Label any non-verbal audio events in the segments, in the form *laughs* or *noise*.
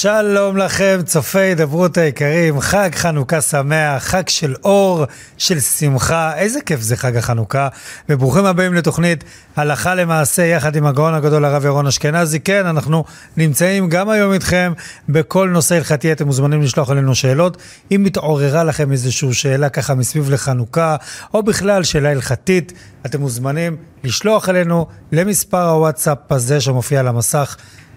שלום לכם, צופי הידברות היקרים, חג חנוכה שמח, חג של אור, של שמחה, איזה כיף זה חג החנוכה, וברוכים הבאים לתוכנית הלכה למעשה יחד עם הגאון הגדול הרב ירון אשכנזי. כן, אנחנו נמצאים גם היום איתכם בכל נושא הלכתי, אתם מוזמנים לשלוח אלינו שאלות. אם מתעוררה לכם איזושהי שאלה ככה מסביב לחנוכה, או בכלל שאלה הלכתית, אתם מוזמנים לשלוח אלינו למספר הוואטסאפ הזה שמופיע על המסך.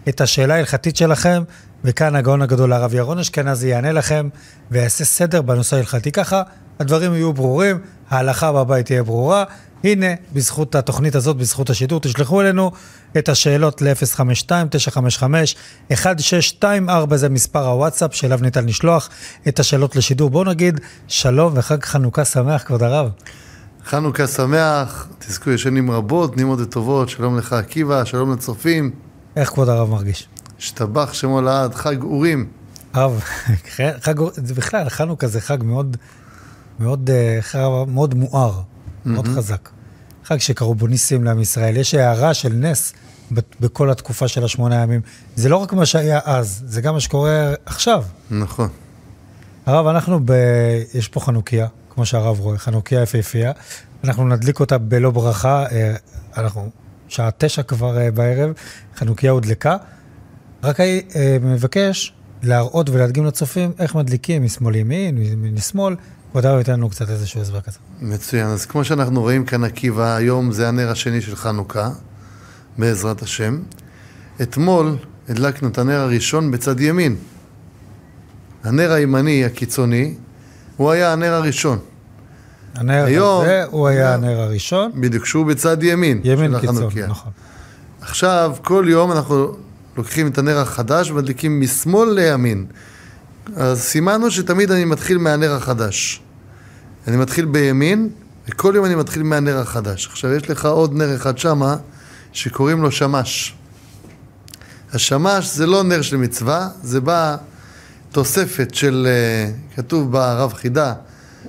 את השאלה ההלכתית שלכם, וכאן הגאון הגדול הרב ירון אשכנזי יענה לכם ויעשה סדר בנושא ההלכתי. ככה הדברים יהיו ברורים, ההלכה בבית תהיה ברורה. הנה, בזכות התוכנית הזאת, בזכות השידור, תשלחו אלינו את השאלות ל-052-955-1624, זה מספר הוואטסאפ שאליו ניתן לשלוח את השאלות לשידור. בואו נגיד שלום וחג חנוכה שמח, כבוד הרב. חנוכה שמח, תזכו ישנים רבות, נעימות וטובות, שלום לך עקיבא, שלום לצופים. איך כבוד הרב מרגיש? השתבח שמו לעד, חג אורים. הרב, *laughs* חג, זה בכלל, חנוכה זה חג מאוד, מאוד, אה, מאוד מואר, מאוד חזק. חג שקראו בו ניסים לעם ישראל. יש הערה של נס בכל התקופה של השמונה ימים. זה לא רק מה שהיה אז, זה גם מה שקורה עכשיו. נכון. הרב, אנחנו ב... יש פה חנוכיה, כמו שהרב רואה, חנוכיה יפהפייה. אנחנו נדליק אותה בלא ברכה, אה, אנחנו שעה תשע כבר uh, בערב, חנוכיה הודלקה. רק אני uh, מבקש להראות ולהדגים לצופים איך מדליקים משמאל ימין. כבוד הרב ייתן לנו קצת איזשהו הסבר כזה. מצוין. אז כמו שאנחנו רואים כאן עקיבא, היום זה הנר השני של חנוכה, בעזרת השם. אתמול הדלקנו את הנר הראשון בצד ימין. הנר הימני הקיצוני, הוא היה הנר הראשון. הנר היום, הזה הוא היה הנר הראשון. בדיוק, שהוא בצד ימין, ימין של קיצון, נכון. עכשיו, כל יום אנחנו לוקחים את הנר החדש ומדליקים משמאל לימין. אז סימנו שתמיד אני מתחיל מהנר החדש. אני מתחיל בימין, וכל יום אני מתחיל מהנר החדש. עכשיו, יש לך עוד נר אחד שמה, שקוראים לו שמש. השמש זה לא נר של מצווה, זה בא תוספת של, אה, כתוב ברב חידה,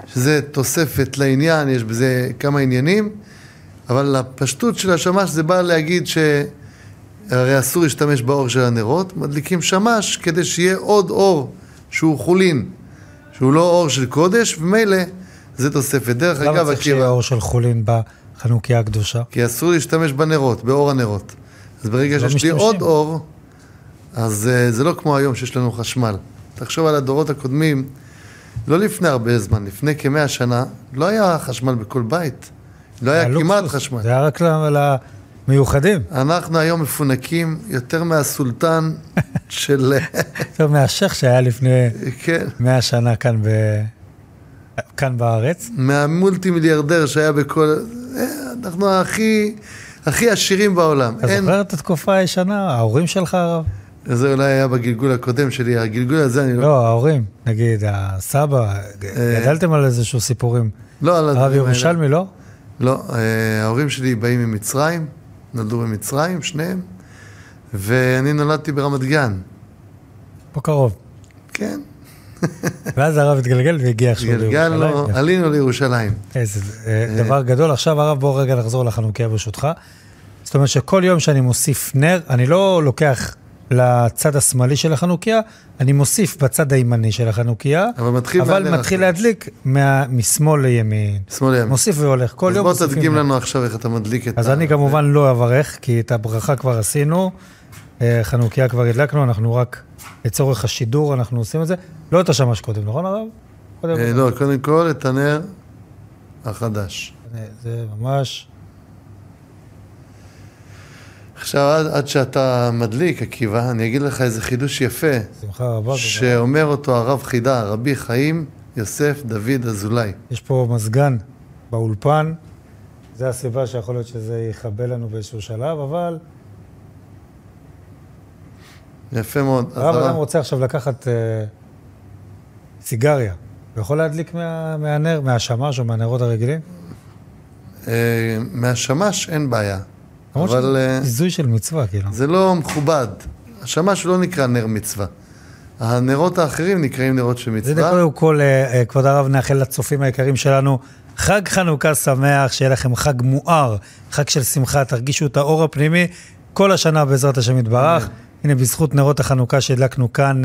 שזה תוספת לעניין, יש בזה כמה עניינים, אבל הפשטות של השמש זה בא להגיד שהרי אסור להשתמש באור של הנרות, מדליקים שמש כדי שיהיה עוד אור שהוא חולין, שהוא לא אור של קודש, ומילא זה תוספת. דרך אגב, למה צריך שיהיה אור של חולין בחנוכיה הקדושה? כי אסור להשתמש בנרות, באור הנרות. אז ברגע לא שיש לי עוד אור, אז uh, זה לא כמו היום שיש לנו חשמל. תחשוב על הדורות הקודמים, לא לפני הרבה זמן, לפני כמאה שנה, לא היה חשמל בכל בית. לא היה כמעט חשמל. זה היה רק למיוחדים. אנחנו היום מפונקים יותר מהסולטן *laughs* של... יותר מהשייח שהיה לפני כן. מאה שנה כאן, ב... כאן בארץ. מהמולטי מיליארדר שהיה בכל... אה, אנחנו הכי, הכי עשירים בעולם. אתה אין... זוכר את התקופה הישנה? ההורים שלך, הרב? זה אולי היה בגלגול הקודם שלי, הגלגול הזה אני לא... לא, ההורים, נגיד, הסבא, אה, גדלתם על איזשהו סיפורים. לא, על הדברים האלה. הרב ירושלמי, לא? לא, אה, ההורים שלי באים ממצרים, נולדו במצרים, שניהם, ואני נולדתי ברמת גן. פה קרוב. כן. *laughs* ואז הרב התגלגל והגיע עכשיו לירושלים. גלגלנו, עלינו לירושלים. איזה אה, דבר גדול. עכשיו הרב, בוא רגע נחזור לחנוכיה ברשותך. זאת אומרת שכל יום שאני מוסיף נר, אני לא לוקח לצד השמאלי של החנוכיה, אני מוסיף בצד הימני של החנוכיה, אבל מתחיל, אבל מתחיל להדליק מה, משמאל לימין. שמאל לימין. מוסיף והולך, כל יום מוסיפים. אז בוא תדגים לנו עכשיו איך אתה מדליק את ה... אז אני כמובן לא אברך, כי את הברכה כבר עשינו, אה, חנוכיה כבר הדלקנו, אנחנו רק לצורך השידור אנחנו עושים את זה. לא את השמש קודם, נכון הרב? אה, לא, קודם כל את הנר החדש. זה ממש... עכשיו, עד, עד שאתה מדליק, עקיבא, אני אגיד לך איזה חידוש יפה. שמחה רבה. שאומר אותו הרב חידה, רבי חיים יוסף דוד אזולאי. יש פה מזגן באולפן, זה הסיבה שיכול להיות שזה יכבה לנו באיזשהו שלב, אבל... יפה מאוד. הרב אדם רוצה עכשיו לקחת אה, סיגריה. הוא יכול להדליק מה, מהנר, מהשמש או מהנרות הרגילים? אה, מהשמש אין בעיה. אבל... שזה אה, ביזוי של מצווה, כאילו. זה לא מכובד. השמש לא נקרא נר מצווה. הנרות האחרים נקראים נרות של מצווה. זה קודם כל, אה, אה, כבוד הרב, נאחל לצופים היקרים שלנו חג חנוכה שמח, שיהיה לכם חג מואר, חג של שמחה, תרגישו את האור הפנימי כל השנה בעזרת השם יתברך. הנה, בזכות נרות החנוכה שהדלקנו כאן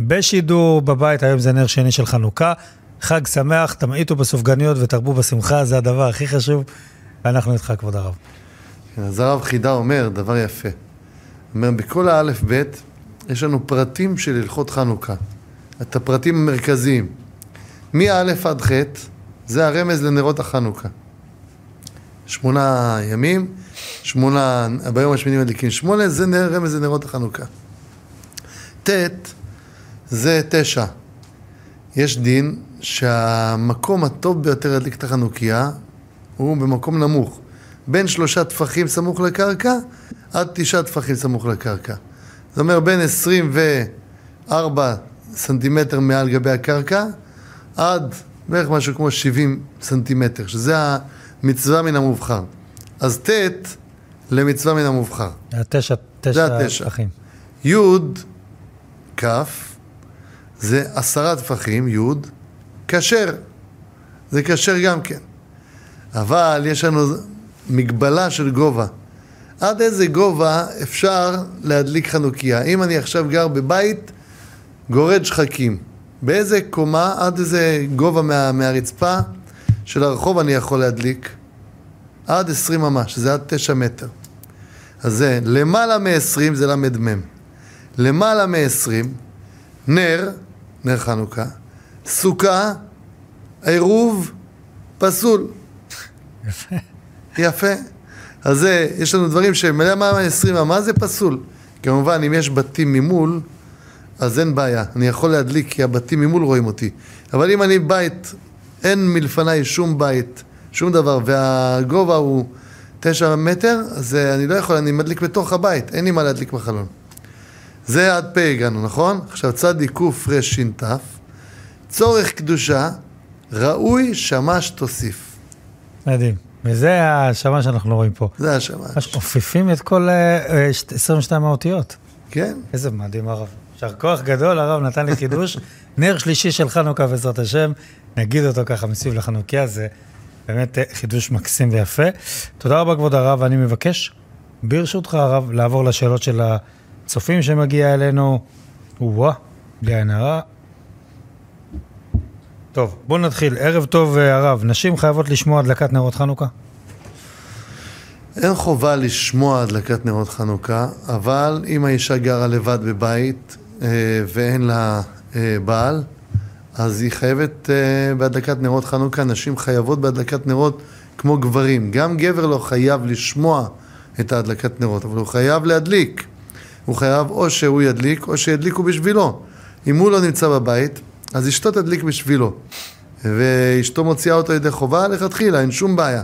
בשידור בבית, היום זה נר שני של חנוכה. חג שמח, תמעיטו בסופגניות ותרבו בשמחה, זה הדבר הכי חשוב, ואנחנו איתך, כבוד הרב. אז הרב חידה אומר דבר יפה. אומר, בכל האלף בית יש לנו פרטים של הלכות חנוכה. את הפרטים המרכזיים. מא' עד ח' זה הרמז לנרות החנוכה. שמונה ימים, שמונה, ביום השמיני מדליקים שמונה, זה נר, רמז לנרות החנוכה. ט' זה תשע. יש דין שהמקום הטוב ביותר להדליק את החנוכיה הוא במקום נמוך. בין שלושה טפחים סמוך לקרקע עד תשעה טפחים סמוך לקרקע. זאת אומרת בין 24 סנטימטר מעל גבי הקרקע עד בערך משהו כמו 70 סנטימטר, שזה המצווה מן המובחר. אז ט' למצווה מן המובחר. התשע, זה תשע התשע. טפחים. י' כ' זה עשרה טפחים, י', כשר. זה כשר גם כן. אבל יש לנו מגבלה של גובה. עד איזה גובה אפשר להדליק חנוכיה? אם אני עכשיו גר בבית גורד שחקים, באיזה קומה, עד איזה גובה מה, מהרצפה של הרחוב אני יכול להדליק? עד 20 ממש, זה עד 9 מטר. אז זה למעלה מ-20 זה ל"מ. למעלה מ-20, נר, נר חנוכה, סוכה, עירוב, פסול. יפה. יפה. אז זה, יש לנו דברים שהם למעלה מ-20 מה זה פסול. כמובן, אם יש בתים ממול, אז אין בעיה. אני יכול להדליק כי הבתים ממול רואים אותי. אבל אם אני בית, אין מלפניי שום בית, שום דבר, והגובה הוא תשע מטר, אז אה, אני לא יכול, אני מדליק בתוך הבית, אין לי מה להדליק בחלון. זה עד פה הגענו, נכון? עכשיו צדי קרש"ת, צורך קדושה, ראוי שמש תוסיף. מדהים. וזה השמה שאנחנו לא רואים פה. זה. ממש עופפים את כל אה, אה, שת- 22 האותיות. כן? איזה מדהים הרב. יישר כוח גדול, הרב נתן לי חידוש. *laughs* נר שלישי של חנוכה בעזרת השם, נגיד אותו ככה מסביב לחנוכיה, זה באמת אה, חידוש מקסים ויפה. תודה רבה כבוד הרב, אני מבקש, ברשותך הרב, לעבור לשאלות של הצופים שמגיע אלינו. וואה, בלי עין הרע. טוב, בואו נתחיל. ערב טוב אה, הרב, נשים חייבות לשמוע הדלקת נרות חנוכה? אין חובה לשמוע הדלקת נרות חנוכה, אבל אם האישה גרה לבד בבית אה, ואין לה אה, בעל, אז היא חייבת בהדלקת נרות חנוכה. נשים חייבות בהדלקת נרות כמו גברים. גם גבר לא חייב לשמוע את ההדלקת נרות, אבל הוא חייב להדליק. הוא חייב או שהוא ידליק או שידליקו בשבילו. אם הוא לא נמצא בבית, אז אשתו תדליק בשבילו. ואשתו מוציאה אותו ידי חובה, לכתחילה, אין שום בעיה.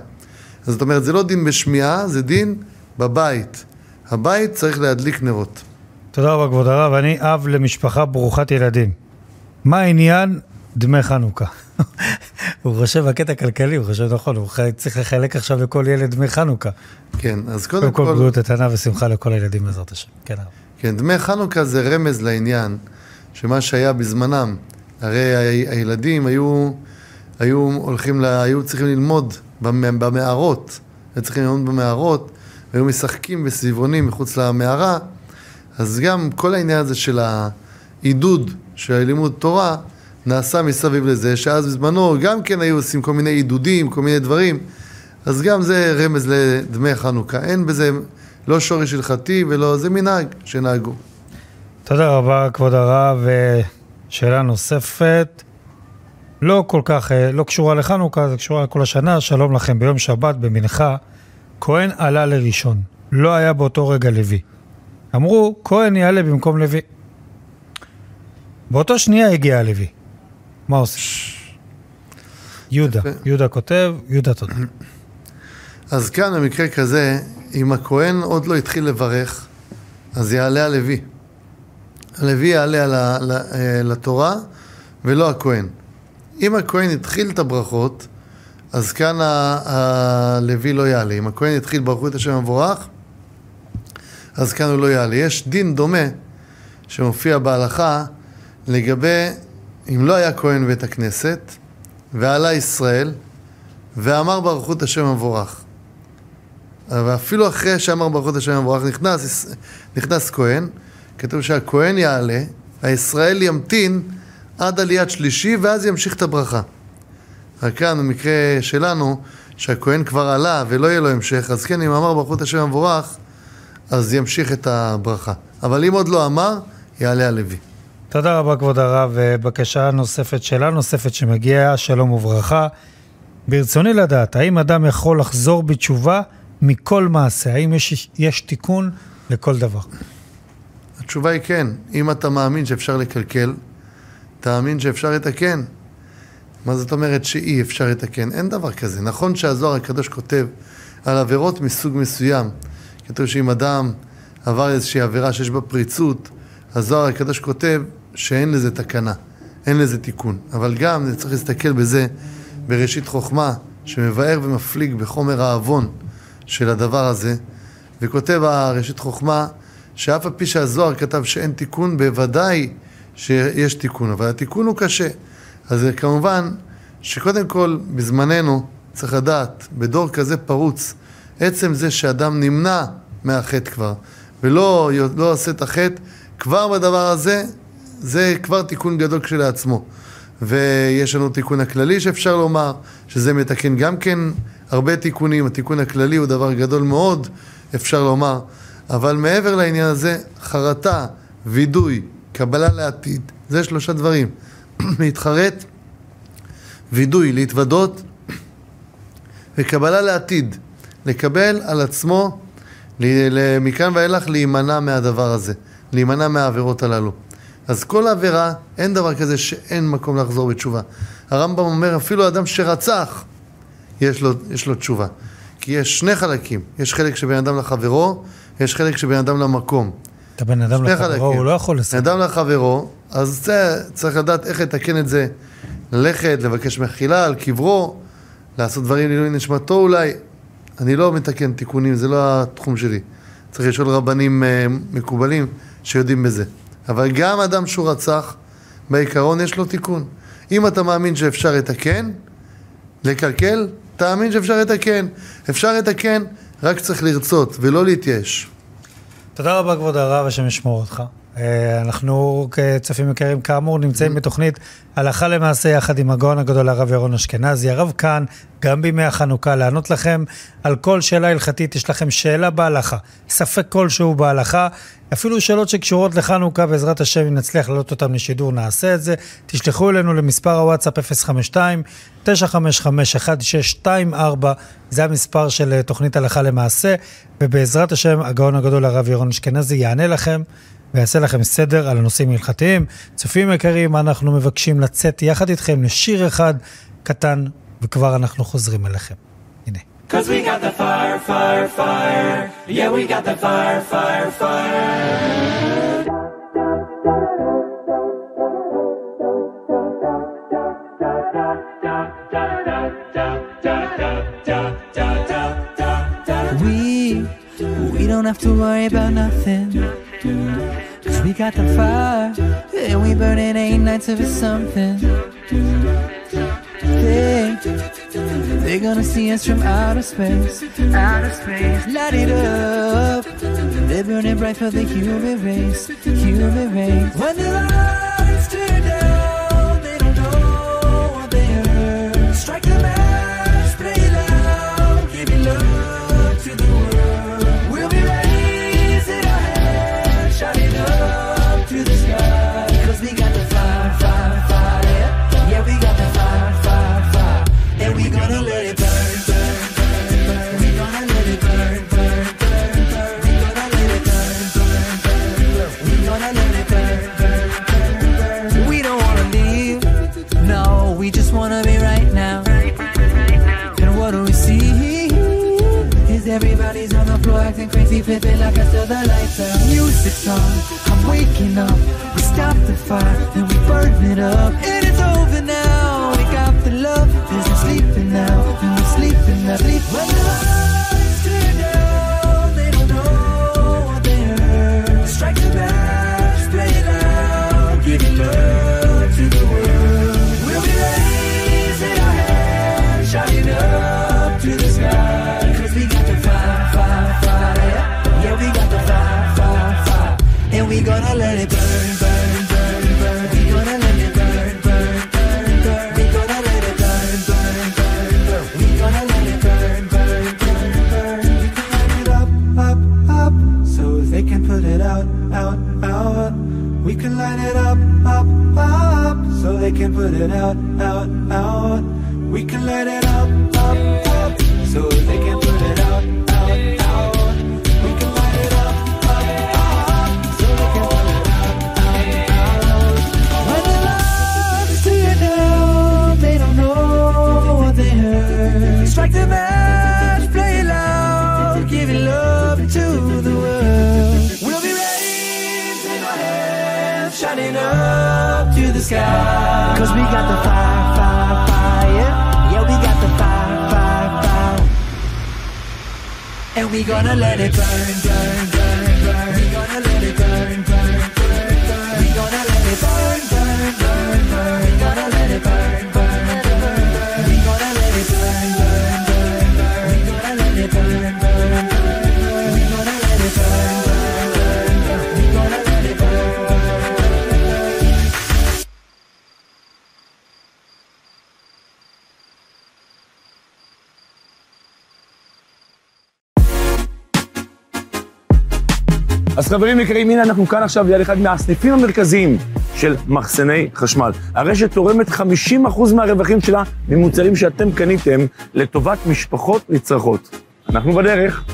אז זאת אומרת, זה לא דין בשמיעה, זה דין בבית. הבית צריך להדליק נרות. תודה רבה כבוד הרב, אני אב למשפחה ברוכת ילדים. מה העניין דמי חנוכה? *laughs* הוא חושב בקטע כלכלי, הוא חושב נכון, הוא צריך לחלק עכשיו לכל ילד דמי חנוכה. כן, אז קודם קודם כל כל, בריאות איתנה ושמחה לכל הילדים בעזרת השם. כן הרב. כן, דמי חנוכה זה רמז לעניין, שמה שהיה בזמנם, הרי הילדים היו, היו הולכים, ל, היו צריכים ללמוד במ- במערות, היו צריכים ללמוד במערות, והיו משחקים בסביבונים מחוץ למערה, אז גם כל העניין הזה של העידוד של הלימוד תורה, נעשה מסביב לזה, שאז בזמנו גם כן היו עושים כל מיני עידודים, כל מיני דברים, אז גם זה רמז לדמי חנוכה. אין בזה לא שורש הלכתי ולא, זה מנהג שנהגו. תודה רבה כבוד הרב. שאלה נוספת, לא כל כך, אה, לא קשורה לחנוכה, זה קשורה לכל השנה. שלום לכם, ביום שבת במנחה, כהן עלה לראשון. לא היה באותו רגע לוי. אמרו, כהן יעלה במקום לוי. באותו שנייה הגיע הלוי. מה עושים? יהודה. יהודה כותב, יהודה תודה. אז כאן במקרה כזה, אם הכהן עוד לא התחיל לברך, אז יעלה הלוי. הלוי יעלה אה, לתורה ולא הכהן. אם הכהן התחיל את הברכות, אז כאן הלוי לא יעלה. אם הכהן התחיל ברכו את השם המבורך, אז כאן הוא לא יעלה. יש דין דומה שמופיע בהלכה לגבי אם לא היה כהן בבית הכנסת ועלה ישראל ואמר ברכו את השם המבורך. ואפילו אחרי שאמר ברכות השם המבורך נכנס, נכנס כהן, כתוב שהכהן יעלה, הישראל ימתין עד עליית שלישי ואז ימשיך את הברכה. רק כאן, במקרה שלנו, שהכהן כבר עלה ולא יהיה לו המשך, אז כן, אם אמר ברכות השם המבורך, אז ימשיך את הברכה. אבל אם עוד לא אמר, יעלה הלוי. תודה רבה, כבוד הרב. בקשה נוספת, שאלה נוספת שמגיעה, שלום וברכה. ברצוני לדעת, האם אדם יכול לחזור בתשובה מכל מעשה? האם יש, יש תיקון לכל דבר? התשובה היא כן. אם אתה מאמין שאפשר לקלקל, תאמין שאפשר לתקן. מה זאת אומרת שאי אפשר לתקן? אין דבר כזה. נכון שהזוהר הקדוש כותב על עבירות מסוג מסוים. כתוב שאם אדם עבר איזושהי עבירה שיש בה פריצות, הזוהר הקדוש כותב שאין לזה תקנה, אין לזה תיקון. אבל גם צריך להסתכל בזה בראשית חוכמה, שמבאר ומפליג בחומר העוון של הדבר הזה, וכותב הראשית חוכמה שאף על פי שהזוהר כתב שאין תיקון, בוודאי שיש תיקון, אבל התיקון הוא קשה. אז כמובן שקודם כל בזמננו צריך לדעת, בדור כזה פרוץ, עצם זה שאדם נמנע מהחטא כבר, ולא לא עושה את החטא, כבר בדבר הזה, זה כבר תיקון גדול כשלעצמו. ויש לנו תיקון הכללי שאפשר לומר, שזה מתקן גם כן הרבה תיקונים, התיקון הכללי הוא דבר גדול מאוד, אפשר לומר, אבל מעבר לעניין הזה, חרטה, וידוי, קבלה לעתיד, זה שלושה דברים. *clears throat* להתחרט, וידוי, להתוודות, וקבלה לעתיד, לקבל על עצמו, מכאן ואילך להימנע מהדבר הזה, להימנע מהעבירות הללו. אז כל עבירה, אין דבר כזה שאין מקום לחזור בתשובה. הרמב"ם אומר, אפילו אדם שרצח, יש לו, יש לו תשובה. כי יש שני חלקים, יש חלק שבין אדם לחברו, יש חלק שבין אדם למקום. אתה בן אדם לחברו, חלקים. הוא לא יכול לסיים. אדם לחברו, אז זה, צריך לדעת איך לתקן את זה, ללכת, לבקש מחילה על קברו, לעשות דברים לעילוי נשמתו אולי. אני לא מתקן תיקונים, זה לא התחום שלי. צריך לשאול רבנים uh, מקובלים שיודעים בזה. אבל גם אדם שהוא רצח, בעיקרון יש לו תיקון. אם אתה מאמין שאפשר לתקן, לקלקל, תאמין שאפשר לתקן. אפשר לתקן, רק צריך לרצות ולא להתייאש. תודה רבה כבוד הרב, השם ישמור אותך. אה, אנחנו כצופים יקרים כאמור נמצאים בתוכנית הלכה למעשה יחד עם הגאון הגדול הרב ירון אשכנזי. הרב כאן, גם בימי החנוכה, לענות לכם על כל שאלה הלכתית. יש לכם שאלה בהלכה, ספק כלשהו בהלכה, אפילו שאלות שקשורות לחנוכה, בעזרת השם, אם נצליח להעלות אותם לשידור, נעשה את זה. תשלחו אלינו למספר הוואטסאפ 052-955-1624, זה המספר של אה, תוכנית הלכה למעשה, ובעזרת השם, הגאון הגדול הרב ירון אשכנזי יענה לכם. ויעשה לכם סדר על הנושאים ההלכתיים. צופים יקרים, אנחנו מבקשים לצאת יחד איתכם לשיר אחד קטן, וכבר אנחנו חוזרים אליכם. הנה. Cause we got the fire, fire, fire. Yeah, we got the fire, fire, fire. We, we don't have to worry about nothing. We got the fire, and we burn it eight nights of something. They, they're gonna see us from outer space, outer space, light it up. They're burning bright for the human race, human race. When the lights turn down, they don't know what they heard. Strike put it out, out, out. We can let it up, up, up. So they can sky. Cause we got the fire, fire, fire. Yeah, we got the fire, fire, fire. And we gonna let it burn, burn. חברים יקרים, הנה אנחנו כאן עכשיו ליד אחד מהסניפים המרכזיים של מחסני חשמל. הרשת תורמת 50% מהרווחים שלה ממוצרים שאתם קניתם לטובת משפחות נצרכות. אנחנו בדרך.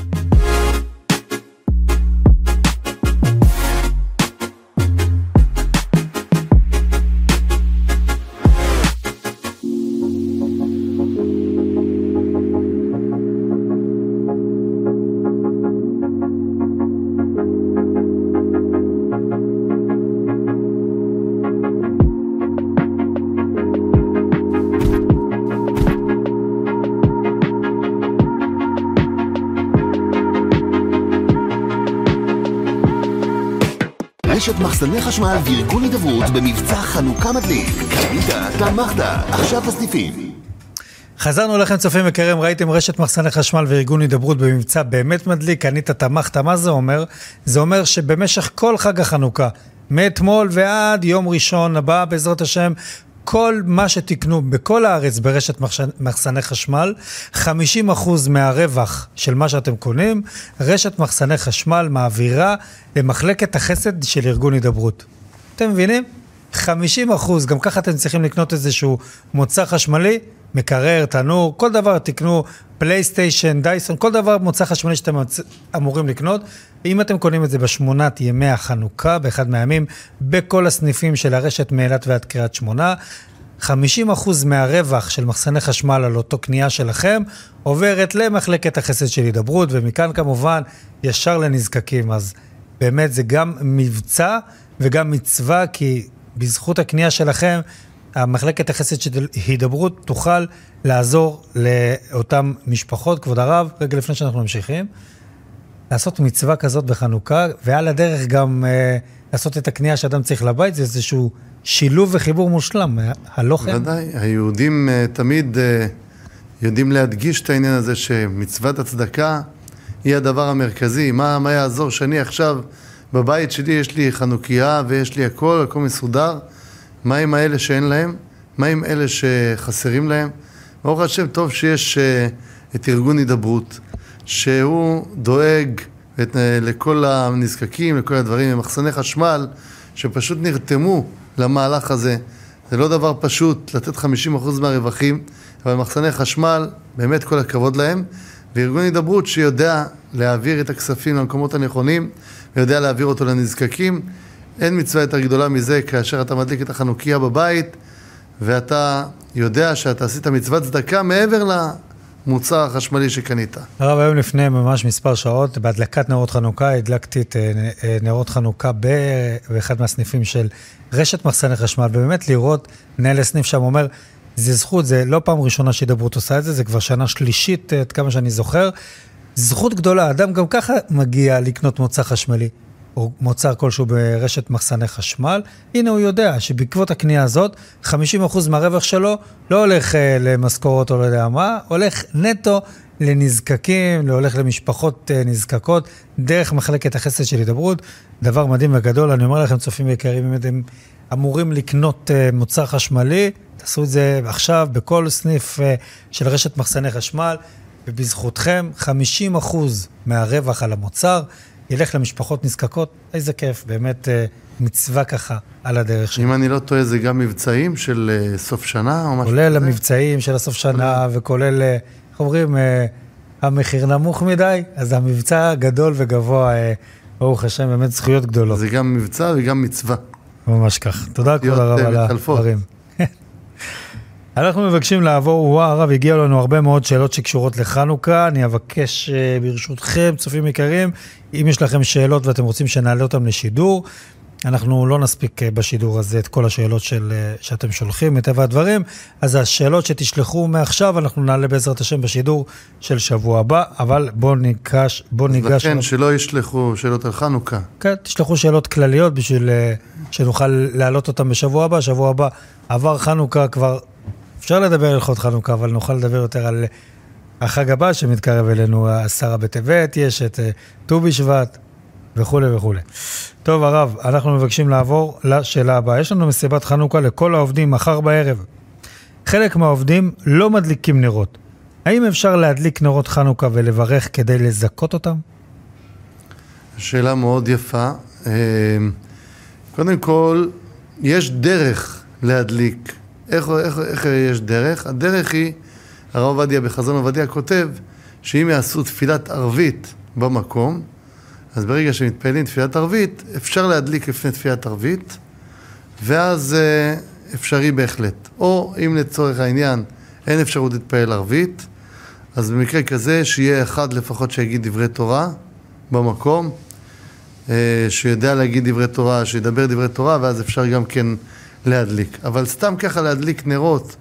רשת מחסני חשמל וארגון הידברות במבצע חנוכה מדליק. קנית, תמכת, עכשיו בסניפים. חזרנו אליכם צופים יקרים, ראיתם רשת מחסני חשמל וארגון הידברות במבצע באמת מדליק, ענית תמכת, מה זה אומר? זה אומר שבמשך כל חג החנוכה, מאתמול ועד יום ראשון הבא בעזרת השם, כל מה שתקנו בכל הארץ ברשת מחסני חשמל, 50% מהרווח של מה שאתם קונים, רשת מחסני חשמל מעבירה למחלקת החסד של ארגון הידברות. אתם מבינים? 50 אחוז, גם ככה אתם צריכים לקנות איזשהו מוצר חשמלי, מקרר, תנור, כל דבר תקנו, פלייסטיישן, דייסון, כל דבר מוצר חשמלי שאתם אמורים לקנות. אם אתם קונים את זה בשמונת ימי החנוכה, באחד מהימים, בכל הסניפים של הרשת מאילת ועד קריית שמונה, 50 אחוז מהרווח של מחסני חשמל על אותו קנייה שלכם עוברת למחלקת החסד של הידברות, ומכאן כמובן ישר לנזקקים. אז באמת זה גם מבצע וגם מצווה, כי בזכות הקנייה שלכם, המחלקת החסד של הידברות תוכל לעזור לאותן משפחות. כבוד הרב, רגע לפני שאנחנו ממשיכים, לעשות מצווה כזאת בחנוכה, ועל הדרך גם אה, לעשות את הקנייה שאדם צריך לבית, זה איזשהו שילוב וחיבור מושלם, אה, הלא כן? ודאי, היהודים אה, תמיד אה, יודעים להדגיש את העניין הזה שמצוות הצדקה היא הדבר המרכזי. מה, מה יעזור שאני עכשיו בבית שלי יש לי חנוכיה ויש לי הכל, הכל מסודר? מה עם האלה שאין להם? מה עם אלה שחסרים להם? ברוך השם, טוב שיש אה, את ארגון הידברות, שהוא דואג את, אה, לכל הנזקקים, לכל הדברים, ומחסני חשמל, שפשוט נרתמו למהלך הזה. זה לא דבר פשוט לתת 50% מהרווחים, אבל מחסני חשמל, באמת כל הכבוד להם. וארגון הידברות שיודע להעביר את הכספים למקומות הנכונים, ויודע להעביר אותו לנזקקים. אין מצווה יותר גדולה מזה כאשר אתה מדליק את החנוכיה בבית, ואתה יודע שאתה עשית מצוות צדקה מעבר למוצר החשמלי שקנית. הרב, היום לפני ממש מספר שעות, בהדלקת נרות חנוכה, הדלקתי את אה, אה, נרות חנוכה באחד מהסניפים של רשת מחסני חשמל, ובאמת לראות, מנהל הסניף שם אומר, זה זכות, זה לא פעם ראשונה שהידברות עושה את זה, זה כבר שנה שלישית, אה, עד כמה שאני זוכר. זכות גדולה, אדם גם ככה מגיע לקנות מוצר חשמלי. או מוצר כלשהו ברשת מחסני חשמל, הנה הוא יודע שבעקבות הקנייה הזאת, 50% מהרווח שלו לא הולך אה, למשכורות או לא יודע מה, הולך נטו לנזקקים, הולך למשפחות אה, נזקקות, דרך מחלקת החסד של הידברות. דבר מדהים וגדול, אני אומר לכם, צופים יקרים, אם אתם אמורים לקנות אה, מוצר חשמלי, תעשו את זה עכשיו בכל סניף אה, של רשת מחסני חשמל, ובזכותכם 50% מהרווח על המוצר ילך למשפחות נזקקות, איזה כיף, באמת אה, מצווה ככה על הדרך שלנו. אם אני לא טועה, זה גם מבצעים של אה, סוף שנה או משהו כולל כזה? המבצעים של הסוף שנה, וכולל, אה, איך אומרים, המחיר נמוך מדי, אז המבצע גדול וגבוה, ברוך השם, באמת זכויות גדולות. זה גם מבצע וגם מצווה. ממש כך. תודה כבוד הרב על. הדברים. *laughs* אנחנו מבקשים לעבור, וואו הרב, הגיעו לנו הרבה מאוד שאלות שקשורות לחנוכה, אני אבקש ברשותכם, צופים יקרים, אם יש לכם שאלות ואתם רוצים שנעלה אותן לשידור, אנחנו לא נספיק אה, בשידור הזה את כל השאלות של, אה, שאתם שולחים, מטבע הדברים, אז השאלות שתשלחו מעכשיו, אנחנו נעלה בעזרת השם בשידור של שבוע הבא, אבל בואו ניגש, בואו ניגש... לכן שלא ישלחו שאלות על חנוכה. כן, תשלחו שאלות כלליות בשביל אה, שנוכל להעלות אותן בשבוע הבא. שבוע הבא עבר חנוכה כבר, אפשר לדבר על הלכות חנוכה, אבל נוכל לדבר יותר על החג הבא שמתקרב אלינו, עשרה בטבת, יש את אה, ט"ו בשבט וכולי וכולי. טוב, הרב, אנחנו מבקשים לעבור לשאלה הבאה. יש לנו מסיבת חנוכה לכל העובדים מחר בערב. חלק מהעובדים לא מדליקים נרות. האם אפשר להדליק נרות חנוכה ולברך כדי לזכות אותם? שאלה מאוד יפה. אה, קודם כל, יש דרך להדליק. איך, איך, איך יש דרך? הדרך היא, הרב עובדיה בחזון עובדיה כותב, שאם יעשו תפילת ערבית במקום, אז ברגע שמתפעלים תפילת ערבית, אפשר להדליק לפני תפילת ערבית, ואז אה, אפשרי בהחלט. או אם לצורך העניין אין אפשרות להתפעל ערבית, אז במקרה כזה שיהיה אחד לפחות שיגיד דברי תורה במקום, אה, שיודע להגיד דברי תורה, שידבר דברי תורה, ואז אפשר גם כן להדליק. אבל סתם ככה להדליק נרות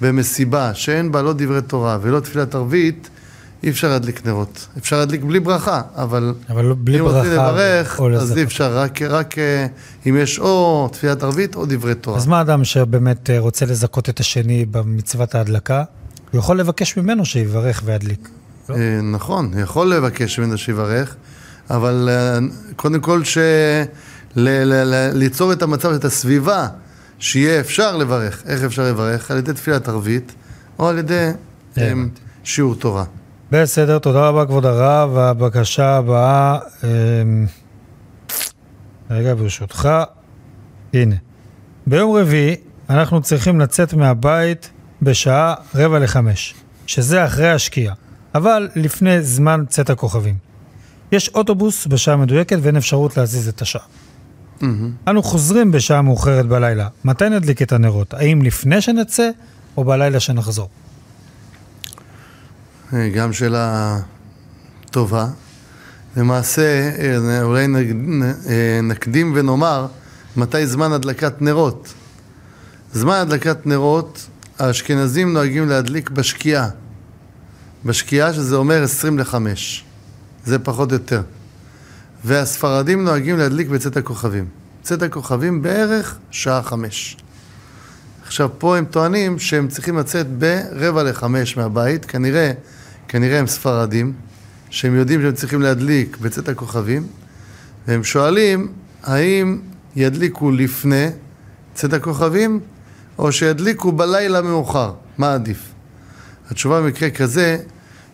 במסיבה שאין בה לא דברי תורה ולא תפילת ערבית, אי אפשר להדליק נרות. אפשר להדליק בלי ברכה, אבל אבל לא- בלי אם ברכה. רוצים לברך, אז. אי אפשר, רק, רק אה, אם יש או תפילת ערבית או דברי תורה. אז מה אדם שבאמת אה, רוצה לזכות את השני במצוות ההדלקה? הוא יכול לבקש ממנו שיברך וידליק. לא? נכון, יכול לבקש ממנו שיברך, אבל קודם כל ש... ל- ל- ל- ליצור את המצב, את הסביבה, שיהיה אפשר לברך. איך אפשר לברך? על ידי תפילת ערבית, או על ידי אה, הבנתי. שיעור תורה. בסדר, תודה רבה כבוד הרב. הבקשה הבאה, אמ, רגע ברשותך, הנה. ביום רביעי אנחנו צריכים לצאת מהבית בשעה רבע לחמש, שזה אחרי השקיעה, אבל לפני זמן צאת הכוכבים. יש אוטובוס בשעה מדויקת ואין אפשרות להזיז את השעה. אנו חוזרים בשעה מאוחרת בלילה. מתי נדליק את הנרות? האם לפני שנצא או בלילה שנחזור? אה, גם שאלה טובה. למעשה, אה, אולי אה, נקדים ונאמר מתי זמן הדלקת נרות. זמן הדלקת נרות, האשכנזים נוהגים להדליק בשקיעה. בשקיעה, שזה אומר 20 לחמש. זה פחות או יותר. והספרדים נוהגים להדליק בצאת הכוכבים. צאת הכוכבים בערך שעה חמש. עכשיו, פה הם טוענים שהם צריכים לצאת ברבע לחמש מהבית, כנראה, כנראה הם ספרדים, שהם יודעים שהם צריכים להדליק בצאת הכוכבים, והם שואלים האם ידליקו לפני צאת הכוכבים, או שידליקו בלילה מאוחר, מה עדיף? התשובה במקרה כזה,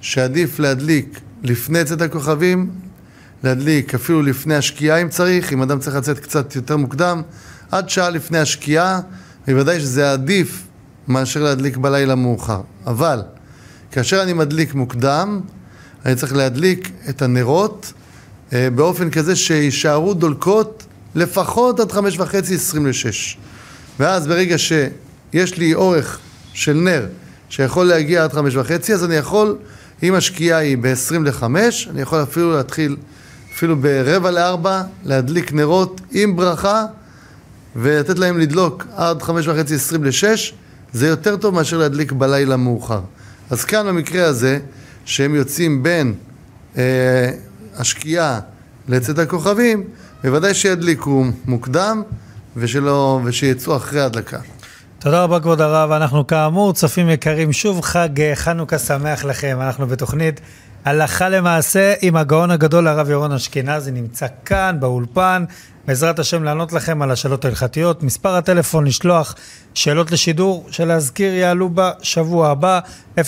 שעדיף להדליק לפני צאת הכוכבים, להדליק אפילו לפני השקיעה אם צריך, אם אדם צריך לצאת קצת יותר מוקדם, עד שעה לפני השקיעה, בוודאי שזה עדיף מאשר להדליק בלילה מאוחר. אבל, כאשר אני מדליק מוקדם, אני צריך להדליק את הנרות אה, באופן כזה שיישארו דולקות לפחות עד חמש וחצי, עשרים לשש. ואז ברגע שיש לי אורך של נר שיכול להגיע עד חמש וחצי, אז אני יכול, אם השקיעה היא ב-20 לחמש, אני יכול אפילו להתחיל, אפילו ברבע לארבע, להדליק נרות עם ברכה ולתת להם לדלוק עד חמש וחצי, עשרים לשש, זה יותר טוב מאשר להדליק בלילה מאוחר. אז כאן במקרה הזה, שהם יוצאים בין אה, השקיעה לצאת הכוכבים, בוודאי שידליקו מוקדם ושלא, ושיצאו אחרי ההדלקה. תודה רבה כבוד הרב, אנחנו כאמור צופים יקרים, שוב חג אה, חנוכה שמח לכם, אנחנו בתוכנית הלכה למעשה עם הגאון הגדול הרב ירון אשכנזי נמצא כאן באולפן, בעזרת השם לענות לכם על השאלות ההלכתיות. מספר הטלפון לשלוח שאלות לשידור שלהזכיר יעלו בשבוע הבא 052-955-1624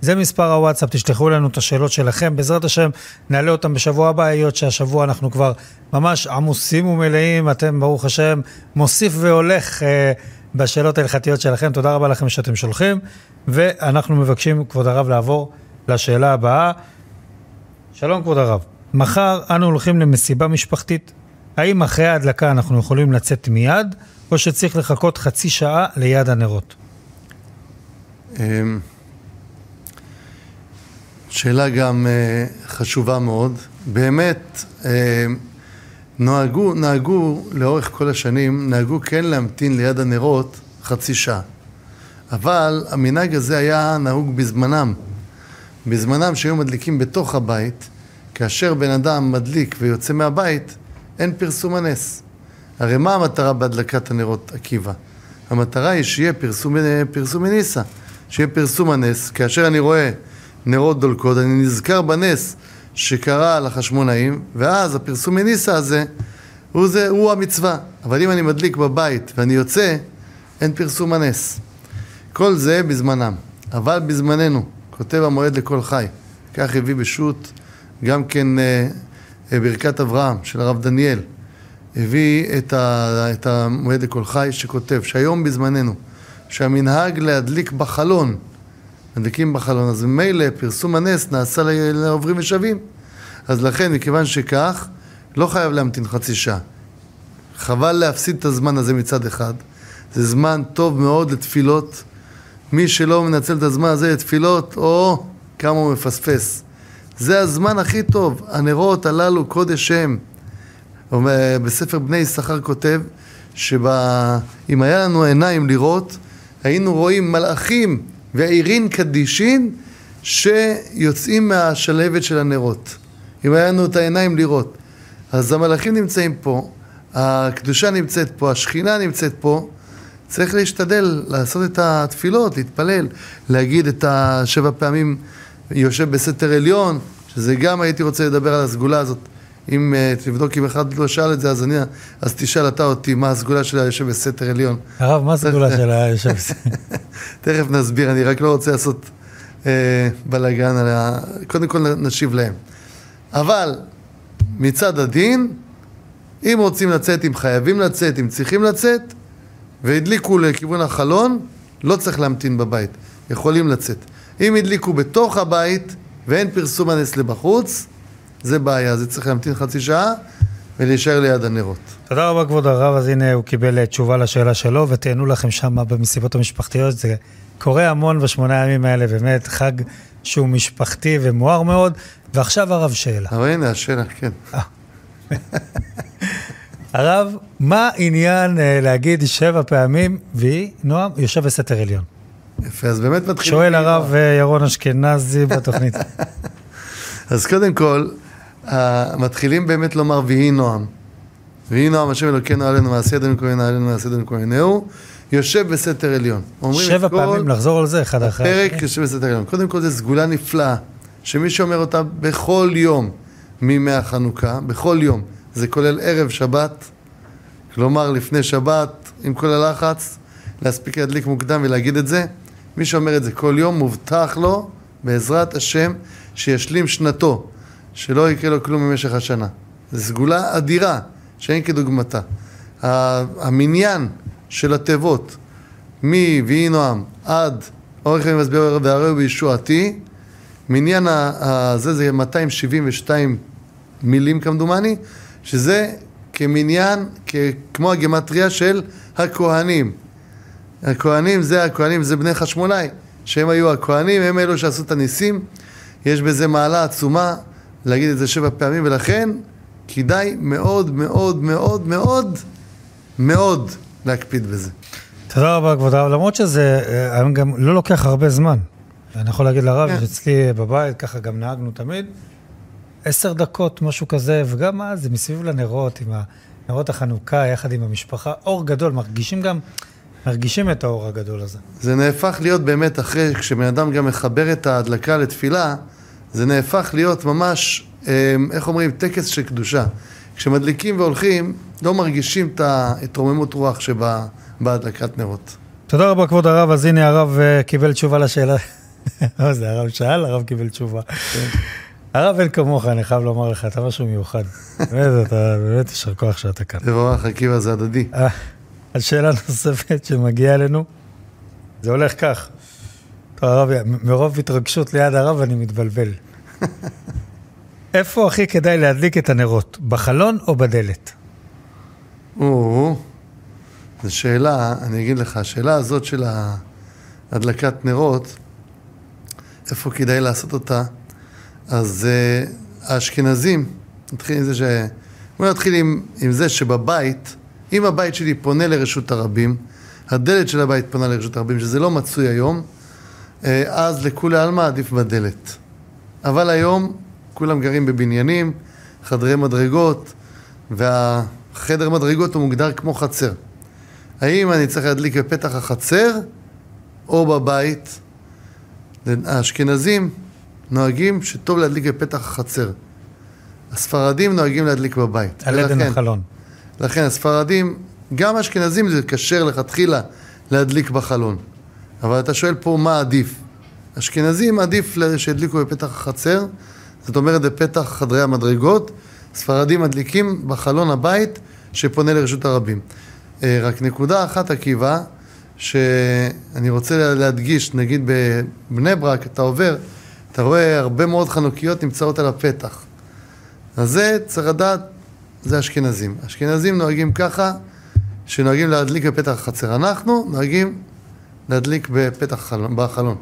זה מספר הוואטסאפ, תשלחו לנו את השאלות שלכם, בעזרת השם נעלה אותם בשבוע הבא, היות שהשבוע אנחנו כבר ממש עמוסים ומלאים, אתם ברוך השם מוסיף והולך אה, בשאלות ההלכתיות שלכם, תודה רבה לכם שאתם שולחים, ואנחנו מבקשים כבוד הרב לעבור לשאלה הבאה. שלום כבוד הרב, מחר אנו הולכים למסיבה משפחתית. האם אחרי ההדלקה אנחנו יכולים לצאת מיד, או שצריך לחכות חצי שעה ליד הנרות? אמ, שאלה גם אה, חשובה מאוד. באמת, אה, נהגו, נהגו לאורך כל השנים, נהגו כן להמתין ליד הנרות חצי שעה. אבל המנהג הזה היה נהוג בזמנם. בזמנם שהיו מדליקים בתוך הבית, כאשר בן אדם מדליק ויוצא מהבית, אין פרסום הנס. הרי מה המטרה בהדלקת הנרות עקיבא? המטרה היא שיהיה פרסום, פרסום מניסה, שיהיה פרסום הנס. כאשר אני רואה נרות דולקות, אני נזכר בנס שקרה לחשמונאים, ואז הפרסום מניסה הזה הוא, זה, הוא המצווה. אבל אם אני מדליק בבית ואני יוצא, אין פרסום הנס. כל זה בזמנם. אבל בזמננו, כותב המועד לכל חי, כך הביא בשו"ת גם כן אה, אה, ברכת אברהם של הרב דניאל, הביא את, ה, את המועד לכל חי שכותב שהיום בזמננו, שהמנהג להדליק בחלון, מדליקים בחלון, אז ממילא פרסום הנס נעשה לעוברים ושבים. אז לכן, מכיוון שכך, לא חייב להמתין חצי שעה. חבל להפסיד את הזמן הזה מצד אחד. זה זמן טוב מאוד לתפילות. מי שלא מנצל את הזמן הזה לתפילות, או כמה הוא מפספס. זה הזמן הכי טוב. הנרות הללו קודש הם. בספר בני יששכר כותב שאם היה לנו עיניים לראות, היינו רואים מלאכים ועירין קדישין שיוצאים מהשלהבת של הנרות. אם היה לנו את העיניים לראות. אז המלאכים נמצאים פה, הקדושה נמצאת פה, השכינה נמצאת פה. צריך להשתדל לעשות את התפילות, להתפלל, להגיד את השבע פעמים יושב בסתר עליון, שזה גם הייתי רוצה לדבר על הסגולה הזאת. אם uh, תבדוק אם אחד לא שאל את זה, אז, אני, אז תשאל אתה אותי מה הסגולה של היושב בסתר עליון. הרב, מה הסגולה של היושב? *laughs* תכף נסביר, אני רק לא רוצה לעשות אה, בלאגן, על ה... קודם כל נשיב להם. אבל מצד הדין, אם רוצים לצאת, אם חייבים לצאת, אם צריכים לצאת, והדליקו לכיוון החלון, לא צריך להמתין בבית, יכולים לצאת. אם הדליקו בתוך הבית ואין פרסום הנס לבחוץ, זה בעיה, זה צריך להמתין חצי שעה ולהישאר ליד הנרות. תודה רבה כבוד הרב, אז הנה הוא קיבל אה, תשובה לשאלה שלו, ותהנו לכם שם במסיבות המשפחתיות, זה קורה המון בשמונה הימים האלה, באמת חג שהוא משפחתי ומואר מאוד. ועכשיו הרב שאלה. אבל הנה השאלה, כן. הרב, מה עניין אה, להגיד שבע פעמים, והיא, נועם, יושב בסתר עליון? יפה, אז באמת מתחילים... שואל הרב אה, ירון אשכנזי בתוכנית. *laughs* אז קודם כל, אה, מתחילים באמת לומר ויהי נועם. ויהי נועם השם אלוקינו עלינו מעשה ידינו כהן עלינו מעשה ידינו כהנהו, יושב בסתר עליון. שבע פעמים לחזור על זה, אחד אחרי הפרק. יושב בסתר עליון. קודם כל זו סגולה נפלאה, שמי שאומר אותה בכל יום מימי החנוכה, בכל יום, זה כולל ערב שבת, כלומר לפני שבת, עם כל הלחץ, להספיק להדליק מוקדם ולהגיד את זה. מי שאומר את זה כל יום, מובטח לו, בעזרת השם, שישלים שנתו, שלא יקרה לו כלום במשך השנה. זו סגולה אדירה, שאין כדוגמתה. המניין של התיבות, מ"ויהי נועם" עד "אורך ימים מסביר והרי הוא בישועתי", מניין הזה זה 272 מילים כמדומני, שזה כמניין, כמו הגימטריה של הכהנים. הכהנים זה הכהנים, זה בני חשמונאי, שהם היו הכהנים, הם אלו שעשו את הניסים. יש בזה מעלה עצומה להגיד את זה שבע פעמים, ולכן כדאי מאוד מאוד מאוד מאוד מאוד להקפיד בזה. תודה רבה כבוד הרב, למרות שזה אה, היום גם לא לוקח הרבה זמן. אני יכול להגיד לרב, כן. שאצלי בבית, ככה גם נהגנו תמיד, עשר דקות, משהו כזה, וגם אז זה מסביב לנרות, עם נרות החנוכה, יחד עם המשפחה, אור גדול, מרגישים גם מרגישים את האור הגדול הזה. זה נהפך להיות באמת אחרי, כשבן אדם גם מחבר את ההדלקה לתפילה, זה נהפך להיות ממש, אה, איך אומרים, טקס של קדושה. כשמדליקים והולכים, לא מרגישים את ההתרוממות רוח שבהדלקת נרות. תודה רבה, כבוד הרב. אז הנה הרב אה, קיבל תשובה לשאלה. *laughs* זה הרב שאל, הרב קיבל תשובה. הרב אין כמוך, אני חייב לומר לך, אתה משהו מיוחד. *laughs* באמת, אתה באמת יישר כוח שאתה כאן. תבורך עקיבא זה הדדי. אה, אז שאלה נוספת שמגיעה אלינו, זה הולך כך. הרב, מרוב התרגשות ליד הרב אני מתבלבל. *laughs* איפה הכי כדאי להדליק את הנרות, בחלון או בדלת? או, זו שאלה, אני אגיד לך, השאלה הזאת של הדלקת נרות, איפה כדאי לעשות אותה? אז uh, האשכנזים, נתחיל עם זה ש... בוא נתחיל עם, עם זה שבבית, אם הבית שלי פונה לרשות הרבים, הדלת של הבית פונה לרשות הרבים, שזה לא מצוי היום, אז לכולי עלמא עדיף בדלת. אבל היום כולם גרים בבניינים, חדרי מדרגות, והחדר מדרגות הוא מוגדר כמו חצר. האם אני צריך להדליק בפתח החצר או בבית? האשכנזים נוהגים שטוב להדליק בפתח החצר. הספרדים נוהגים להדליק בבית. על עדן החלון. לכן הספרדים, גם האשכנזים זה כשר לכתחילה להדליק בחלון. אבל אתה שואל פה מה עדיף. אשכנזים עדיף שידליקו בפתח החצר, זאת אומרת בפתח חדרי המדרגות, ספרדים מדליקים בחלון הבית שפונה לרשות הרבים. אה, רק נקודה אחת עקיבא, שאני רוצה לה- להדגיש, נגיד בבני ברק, אתה עובר, אתה רואה הרבה מאוד חנוכיות נמצאות על הפתח. אז זה צריך לדעת, זה אשכנזים. אשכנזים נוהגים ככה, שנוהגים להדליק בפתח החצר. אנחנו נוהגים להדליק בפתח החלון, בחלון.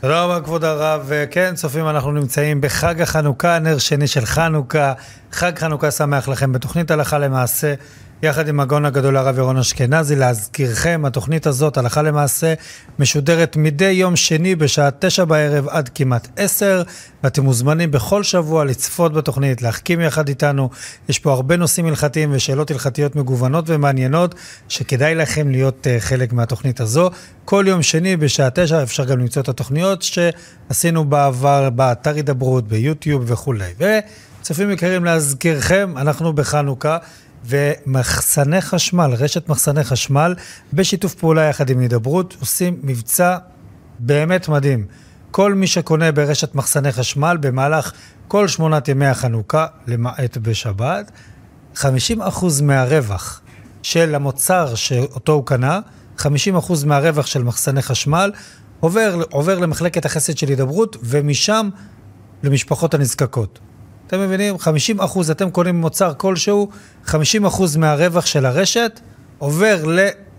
תודה רבה, כבוד הרב. כן, צופים, אנחנו נמצאים בחג החנוכה, נר שני של חנוכה. חג חנוכה שמח לכם בתוכנית הלכה למעשה, יחד עם הגאון הגדול הרב ירון אשכנזי. להזכירכם, התוכנית הזאת, הלכה למעשה, משודרת מדי יום שני בשעה תשע בערב עד כמעט עשר, ואתם מוזמנים בכל שבוע לצפות בתוכנית, להחכים יחד איתנו. יש פה הרבה נושאים הלכתיים ושאלות הלכתיות מגוונות ומעניינות, שכדאי לכם להיות uh, חלק מהתוכנית הזו. כל יום שני בשעה תשע אפשר גם למצוא את התוכניות שעשינו בעבר באתר הידברות, ביוטיוב וכולי. וצופים יקרים, להזכירכם, אנחנו בחנוכה. ומחסני חשמל, רשת מחסני חשמל, בשיתוף פעולה יחד עם הידברות, עושים מבצע באמת מדהים. כל מי שקונה ברשת מחסני חשמל במהלך כל שמונת ימי החנוכה, למעט בשבת, 50% מהרווח של המוצר שאותו הוא קנה, 50% מהרווח של מחסני חשמל, עובר, עובר למחלקת החסד של הידברות, ומשם למשפחות הנזקקות. אתם מבינים? 50 אחוז, אתם קונים מוצר כלשהו, 50 אחוז מהרווח של הרשת עובר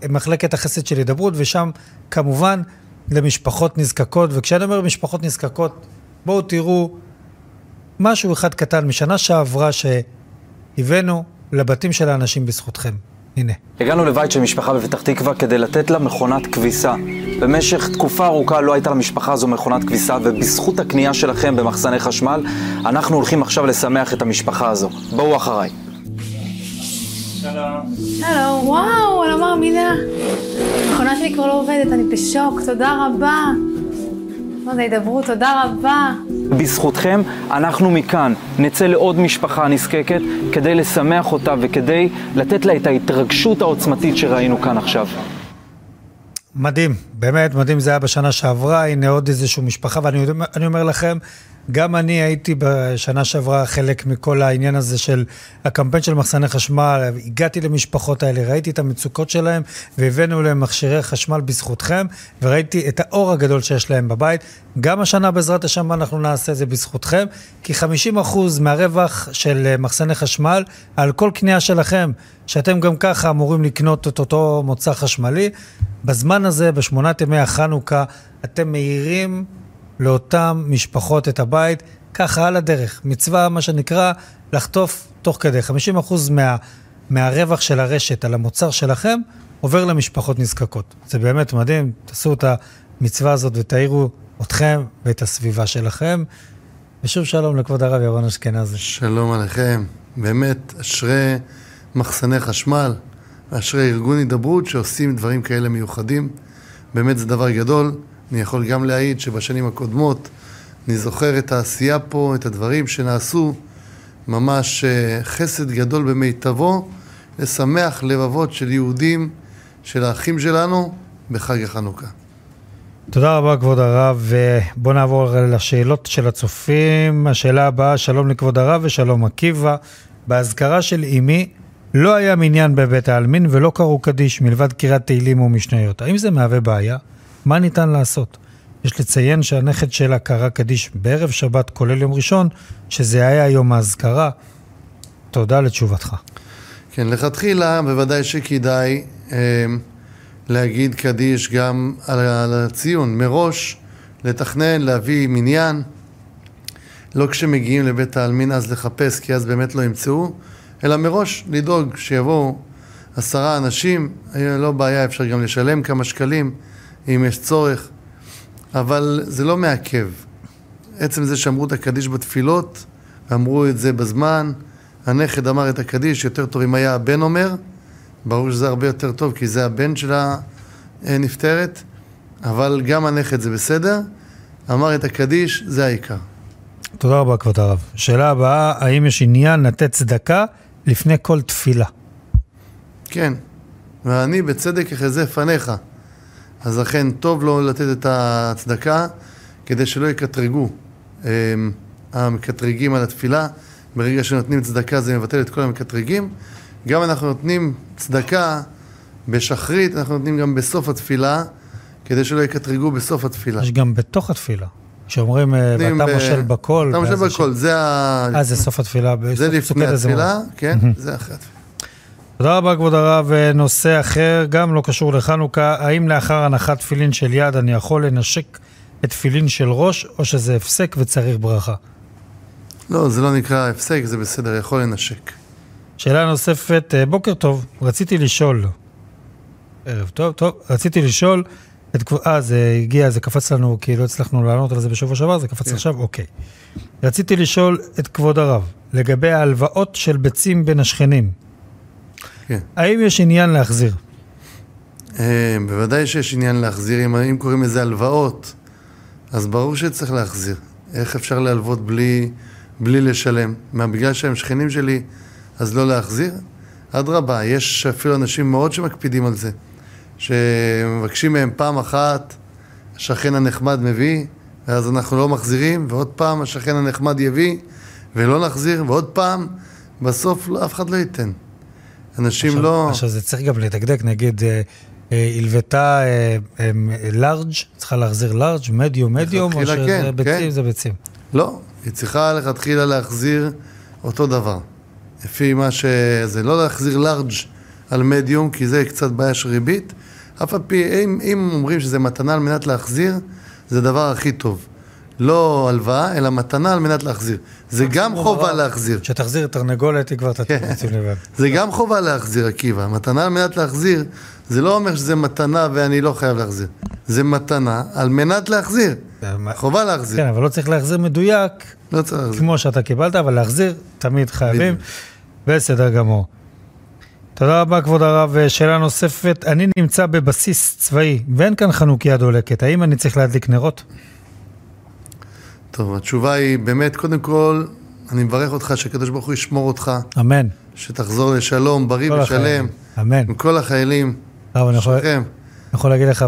למחלקת החסד של הידברות, ושם כמובן למשפחות נזקקות. וכשאני אומר משפחות נזקקות, בואו תראו משהו אחד קטן משנה שעברה שהבאנו לבתים של האנשים בזכותכם. הנה. הגענו לבית של משפחה בפתח תקווה כדי לתת לה מכונת כביסה. במשך תקופה ארוכה לא הייתה למשפחה הזו מכונת כביסה, ובזכות הקנייה שלכם במחסני חשמל, אנחנו הולכים עכשיו לשמח את המשפחה הזו. בואו אחריי. הלו, וואו, אני לא מאמינה. המכונה שלי כבר לא עובדת, אני בשוק, תודה רבה. מה זה הידברות, תודה רבה. בזכותכם, אנחנו מכאן נצא לעוד משפחה נזקקת כדי לשמח אותה וכדי לתת לה את ההתרגשות העוצמתית שראינו כאן עכשיו. מדהים, באמת מדהים, זה היה בשנה שעברה, הנה עוד איזושהי משפחה, ואני אומר לכם, גם אני הייתי בשנה שעברה חלק מכל העניין הזה של הקמפיין של מחסני חשמל, הגעתי למשפחות האלה, ראיתי את המצוקות שלהם, והבאנו להם מכשירי חשמל בזכותכם, וראיתי את האור הגדול שיש להם בבית. גם השנה בעזרת השם אנחנו נעשה את זה בזכותכם, כי 50% מהרווח של אה, מחסני חשמל על כל קנייה שלכם, שאתם גם ככה אמורים לקנות את אותו מוצר חשמלי, בזמן הזה, בשמונת ימי החנוכה, אתם מאירים לאותן משפחות את הבית, ככה על הדרך. מצווה, מה שנקרא, לחטוף תוך כדי. 50% מה, מהרווח של הרשת על המוצר שלכם עובר למשפחות נזקקות. זה באמת מדהים, תעשו את המצווה הזאת ותאירו אתכם ואת הסביבה שלכם. ושוב שלום לכבוד הרב ירון אשכנזי. שלום עליכם. באמת, אשרי מחסני חשמל, אשרי ארגון הידברות שעושים דברים כאלה מיוחדים. באמת זה דבר גדול. אני יכול גם להעיד שבשנים הקודמות אני זוכר את העשייה פה, את הדברים שנעשו, ממש אה, חסד גדול במיטבו, לשמח לבבות של יהודים, של האחים שלנו, בחג החנוכה. תודה רבה, כבוד הרב. בואו נעבור לשאלות של הצופים. השאלה הבאה, שלום לכבוד הרב ושלום עקיבא. באזכרה של אמי לא היה מניין בבית העלמין ולא קראו קדיש מלבד קריאת תהילים ומשניות. האם זה מהווה בעיה? מה ניתן לעשות? יש לציין שהנכד שלה קרא קדיש בערב שבת, כולל יום ראשון, שזה היה יום האזכרה. תודה לתשובתך. כן, לכתחילה בוודאי שכדאי אה, להגיד קדיש גם על, על הציון, מראש לתכנן, להביא מניין, לא כשמגיעים לבית העלמין אז לחפש, כי אז באמת לא ימצאו, אלא מראש לדאוג שיבואו עשרה אנשים, אה, לא בעיה, אפשר גם לשלם כמה שקלים אם יש צורך, אבל זה לא מעכב. עצם זה שאמרו את הקדיש בתפילות, אמרו את זה בזמן, הנכד אמר את הקדיש, יותר טוב אם היה הבן אומר, ברור שזה הרבה יותר טוב כי זה הבן של הנפטרת, אבל גם הנכד זה בסדר, אמר את הקדיש, זה העיקר. תודה רבה, כבוד הרב. שאלה הבאה, האם יש עניין לתת צדקה לפני כל תפילה? כן, ואני בצדק אחזה פניך. אז לכן טוב לו לתת את הצדקה כדי שלא יקטרגו אמ, המקטרגים על התפילה. ברגע שנותנים צדקה זה מבטל את כל המקטרגים. גם אנחנו נותנים צדקה בשחרית, אנחנו נותנים גם בסוף התפילה, כדי שלא יקטרגו בסוף התפילה. יש גם בתוך התפילה. כשאומרים, אה, ואתה ב- מושל בקול. אתה מושל בקול, זה ה... אה, זה סוף התפילה. זה לפני. התפילה, כן, זה אחרי התפילה. תודה רבה, כבוד הרב. אה, נושא אחר, גם לא קשור לחנוכה, האם לאחר הנחת תפילין של יד אני יכול לנשק את תפילין של ראש, או שזה הפסק וצריך ברכה? לא, זה לא נקרא הפסק, זה בסדר, יכול לנשק. שאלה נוספת, אה, בוקר טוב, רציתי לשאול, ערב טוב, טוב, רציתי לשאול, אה, זה הגיע, זה קפץ לנו, כי לא הצלחנו לענות על זה בשבוע שעבר, זה קפץ כן. עכשיו, אוקיי. רציתי לשאול את כבוד הרב, לגבי ההלוואות של ביצים בין השכנים, כן. האם יש עניין להחזיר? אה, בוודאי שיש עניין להחזיר, אם, אם קוראים לזה הלוואות, אז ברור שצריך להחזיר. איך אפשר להלוות בלי, בלי לשלם? מה, בגלל שהם שכנים שלי, אז לא להחזיר? אדרבה, יש אפילו אנשים מאוד שמקפידים על זה, שמבקשים מהם פעם אחת, השכן הנחמד מביא, ואז אנחנו לא מחזירים, ועוד פעם השכן הנחמד יביא, ולא נחזיר, ועוד פעם, בסוף לא, אף אחד לא ייתן. אנשים עכשיו, לא... עכשיו זה צריך גם לדקדק, נגיד, אה, אה, הלוותה אה, לארג', צריכה להחזיר לארג', מדיום, מדיום, או שזה כן, ביצים, כן. זה ביצים. לא, היא צריכה לכתחילה להחזיר אותו דבר. לפי מה ש... זה לא להחזיר לארג' על מדיום, כי זה קצת בעיה של ריבית. אף על פי, אם, אם אומרים שזה מתנה על מנת להחזיר, זה הדבר הכי טוב. לא הלוואה, אלא מתנה על מנת להחזיר. זה גם חובה להחזיר. כשתחזיר תרנגולת, היא כבר תתאים כן. לבד. זה גם חובה להחזיר, עקיבא. מתנה על מנת להחזיר, זה לא אומר שזה מתנה ואני לא חייב להחזיר. זה מתנה על מנת להחזיר. חובה להחזיר. כן, אבל לא צריך להחזיר מדויק, לא צריך להחזיר. כמו שאתה קיבלת, אבל להחזיר תמיד חייבים. בסדר גמור. תודה רבה, כבוד הרב. שאלה נוספת, אני נמצא בבסיס צבאי, ואין כאן חנוכיה דולקת, האם אני צריך להדליק נרות? טוב, התשובה היא באמת, קודם כל, אני מברך אותך שהקדוש ברוך הוא ישמור אותך, אמן. שתחזור לשלום, בריא ושלם. אמן. עם כל החיילים הרב, אני יכול-. אני יכול להגיד לך,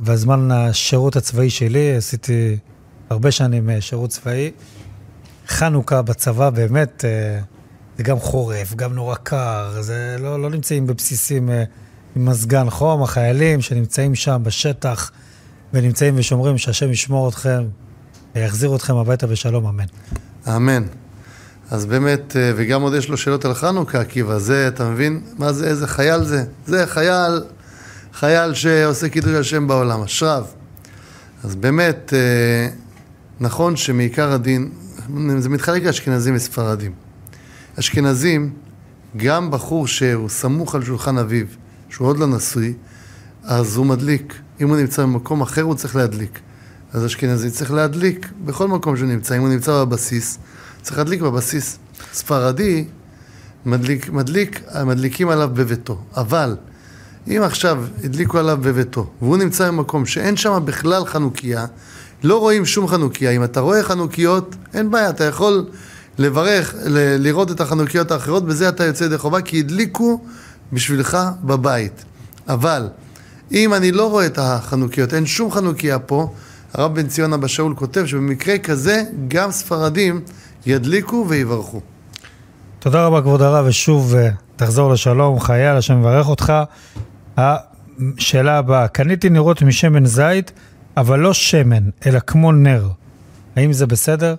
בזמן השירות הצבאי שלי, עשיתי הרבה שנים אה, שירות צבאי. חנוכה בצבא, באמת, אה, זה גם חורף, גם נורא קר, זה לא, לא נמצאים בבסיסים אה, עם מזגן חום, החיילים שנמצאים שם בשטח ונמצאים ושומרים שהשם ישמור אתכם, אה, יחזיר אתכם הביתה בשלום, אמן. אמן. אז באמת, אה, וגם עוד יש לו שאלות על חנוכה, עקיבא, זה, אתה מבין? מה זה, איזה חייל זה? זה חייל, חייל שעושה קידוש השם בעולם, אשריו. אז באמת, אה, נכון שמעיקר הדין, זה מתחלק לאשכנזים וספרדים. אשכנזים, גם בחור שהוא סמוך על שולחן אביו, שהוא עוד לא נשוי, אז הוא מדליק. אם הוא נמצא במקום אחר, הוא צריך להדליק. אז אשכנזי צריך להדליק בכל מקום שהוא נמצא. אם הוא נמצא בבסיס, צריך להדליק בבסיס. ספרדי, מדליק, מדליק, מדליקים עליו בביתו. אבל אם עכשיו הדליקו עליו בביתו, והוא נמצא במקום שאין שם בכלל חנוכיה, לא רואים שום חנוכיה. אם אתה רואה חנוכיות, אין בעיה, אתה יכול לברך, ל- לראות את החנוכיות האחרות, בזה אתה יוצא ידי חובה, כי הדליקו בשבילך בבית. אבל אם אני לא רואה את החנוכיות, אין שום חנוכיה פה, הרב בן ציון אבא שאול כותב שבמקרה כזה גם ספרדים ידליקו ויברכו. תודה רבה, כבוד הרב, ושוב אה, תחזור לשלום, חייל, השם מברך אותך. השאלה הבאה, קניתי נרות משמן זית, אבל לא שמן, אלא כמו נר. האם זה בסדר?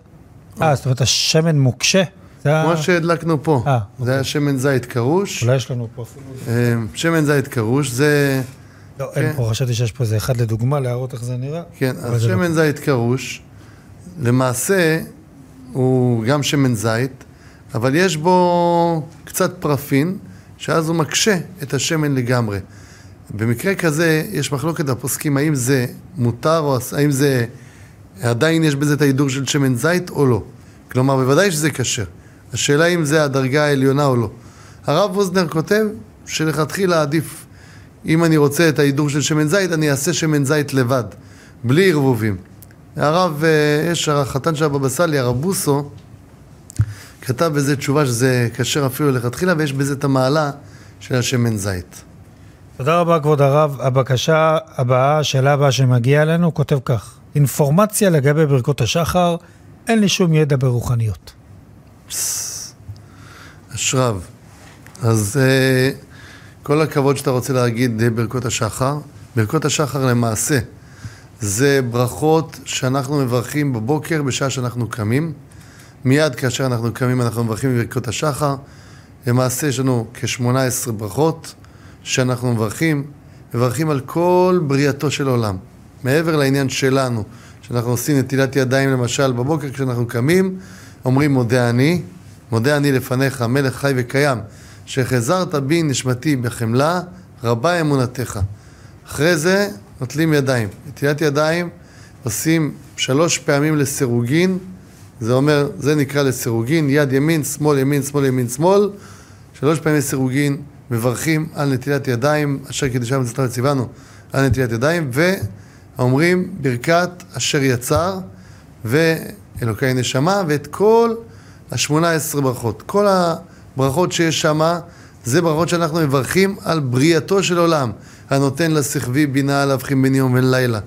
אה, זאת אומרת, השמן מוקשה? כמו שהדלקנו פה, אה, זה היה שמן זית קרוש. אולי יש לנו פה אפילו... אה, שמן זית קרוש, זה, לא, אין כן. פה, חשבתי שיש פה איזה אחד לדוגמה, להראות איך זה נראה. כן, אז לא. שמן זית קרוש, למעשה הוא גם שמן זית, אבל יש בו קצת פרפין, שאז הוא מקשה את השמן לגמרי. במקרה כזה, יש מחלוקת בפוסקים האם זה מותר או האם זה, עדיין יש בזה את ההידור של שמן זית או לא. כלומר, בוודאי שזה כשר. השאלה אם זה הדרגה העליונה או לא. הרב ווזנר כותב שלכתחילה עדיף, אם אני רוצה את ההידור של שמן זית, אני אעשה שמן זית לבד, בלי ערבובים. הרב, אה, יש החתן של הבבא סאלי, הרב בוסו, כתב בזה תשובה שזה כשר אפילו לכתחילה, ויש בזה את המעלה של השמן זית. תודה רבה, כבוד הרב. הבקשה הבאה, השאלה הבאה שמגיעה אלינו, כותב כך: אינפורמציה לגבי ברכות השחר, אין לי שום ידע ברוחניות. אשריו. אז אה, כל הכבוד שאתה רוצה להגיד אה, ברכות השחר. ברכות השחר למעשה זה ברכות שאנחנו מברכים בבוקר בשעה שאנחנו קמים. מיד כאשר אנחנו קמים אנחנו מברכים בברכות השחר. למעשה יש לנו כ-18 ברכות שאנחנו מברכים. מברכים על כל בריאתו של עולם. מעבר לעניין שלנו, שאנחנו עושים נטילת ידיים למשל בבוקר כשאנחנו קמים, אומרים מודה אני, מודה אני לפניך, מלך חי וקיים, שחזרת בי נשמתי בחמלה, רבה אמונתך. אחרי זה נוטלים ידיים. נטילת ידיים עושים שלוש פעמים לסירוגין, זה אומר, זה נקרא לסירוגין, יד ימין, שמאל, ימין, שמאל, ימין, שמאל, שלוש פעמים לסירוגין, מברכים על נטילת ידיים, אשר קידשם מצוותיו וציוונו על נטילת ידיים, ואומרים ברכת אשר יצר, ואלוקי נשמה, ואת כל השמונה עשרה ברכות. כל הברכות שיש שם, זה ברכות שאנחנו מברכים על בריאתו של עולם, הנותן לשכבי בינה להבחין בין יום ולילה,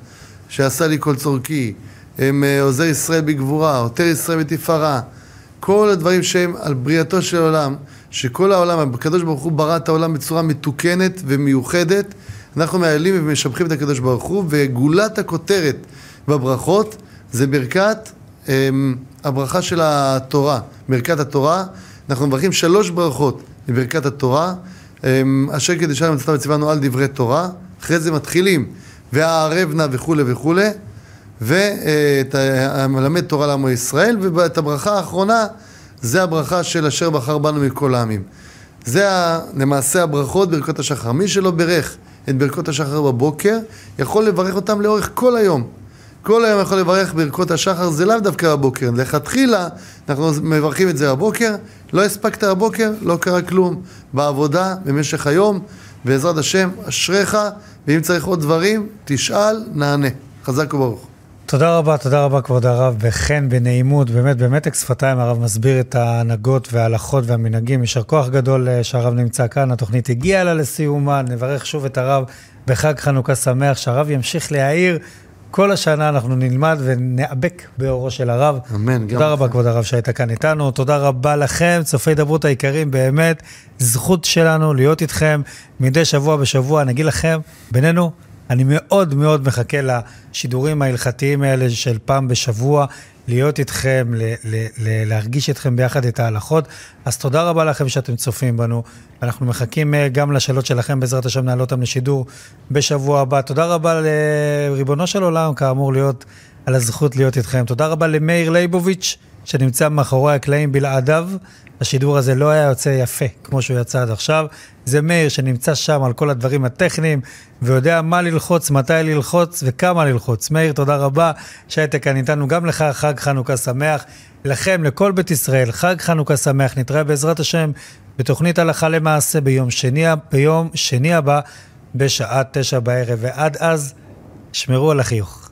שעשה לי כל צורכי, הם אה, עוזר ישראל בגבורה, עותר ישראל בתפארה, כל הדברים שהם על בריאתו של עולם, שכל העולם, הקדוש ברוך הוא ברא את העולם בצורה מתוקנת ומיוחדת, אנחנו מעלים ומשבחים את הקדוש ברוך הוא, וגולת הכותרת בברכות זה ברכת אמ, הברכה של התורה, ברכת התורה. אנחנו מברכים שלוש ברכות בברכת התורה, אמ, אשר קדשנו מצוותיו וציוונו על דברי תורה, אחרי זה מתחילים, והערב נא וכולי וכולי, ואת ה- המלמד תורה לעמו ישראל, ואת הברכה האחרונה זה הברכה של אשר בחר בנו מכל העמים. זה למעשה הברכות ברכות השחר. מי שלא בירך את ברכות השחר בבוקר, יכול לברך אותם לאורך כל היום. כל היום יכול לברך ברכות השחר, זה לאו דווקא בבוקר. לכתחילה אנחנו מברכים את זה בבוקר, לא הספקת בבוקר, לא קרה כלום. בעבודה, במשך היום, בעזרת השם, אשריך, ואם צריך עוד דברים, תשאל, נענה. חזק וברוך. תודה רבה, תודה רבה, כבוד הרב, בחן, בנעימות, באמת, במתק שפתיים הרב מסביר את ההנהגות וההלכות והמנהגים. יישר כוח גדול אה, שהרב נמצא כאן, התוכנית הגיעה לה לסיומה, נברך שוב את הרב בחג חנוכה שמח, שהרב ימשיך להעיר. כל השנה אנחנו נלמד ונאבק באורו של הרב. אמן, תודה רבה, לכם. כבוד הרב, שהיית כאן איתנו. תודה רבה לכם, צופי דברות היקרים, באמת, זכות שלנו להיות איתכם מדי שבוע בשבוע. אני אגיד לכם, בינינו, אני מאוד מאוד מחכה לשידורים ההלכתיים האלה של פעם בשבוע, להיות איתכם, ל- ל- ל- להרגיש איתכם ביחד את ההלכות. אז תודה רבה לכם שאתם צופים בנו. אנחנו מחכים אה, גם לשאלות שלכם, בעזרת השם נעלה אותם לשידור בשבוע הבא. תודה רבה לריבונו של עולם, כאמור, להיות, על הזכות להיות איתכם. תודה רבה למאיר לייבוביץ', שנמצא מאחורי הקלעים בלעדיו. השידור הזה לא היה יוצא יפה כמו שהוא יצא עד עכשיו. זה מאיר שנמצא שם על כל הדברים הטכניים ויודע מה ללחוץ, מתי ללחוץ וכמה ללחוץ. מאיר, תודה רבה שהיית כאן איתנו. גם לך חג חנוכה שמח. לכם, לכל בית ישראל, חג חנוכה שמח. נתראה בעזרת השם בתוכנית הלכה למעשה ביום שני, ביום שני הבא בשעה תשע בערב. ועד אז, שמרו על החיוך.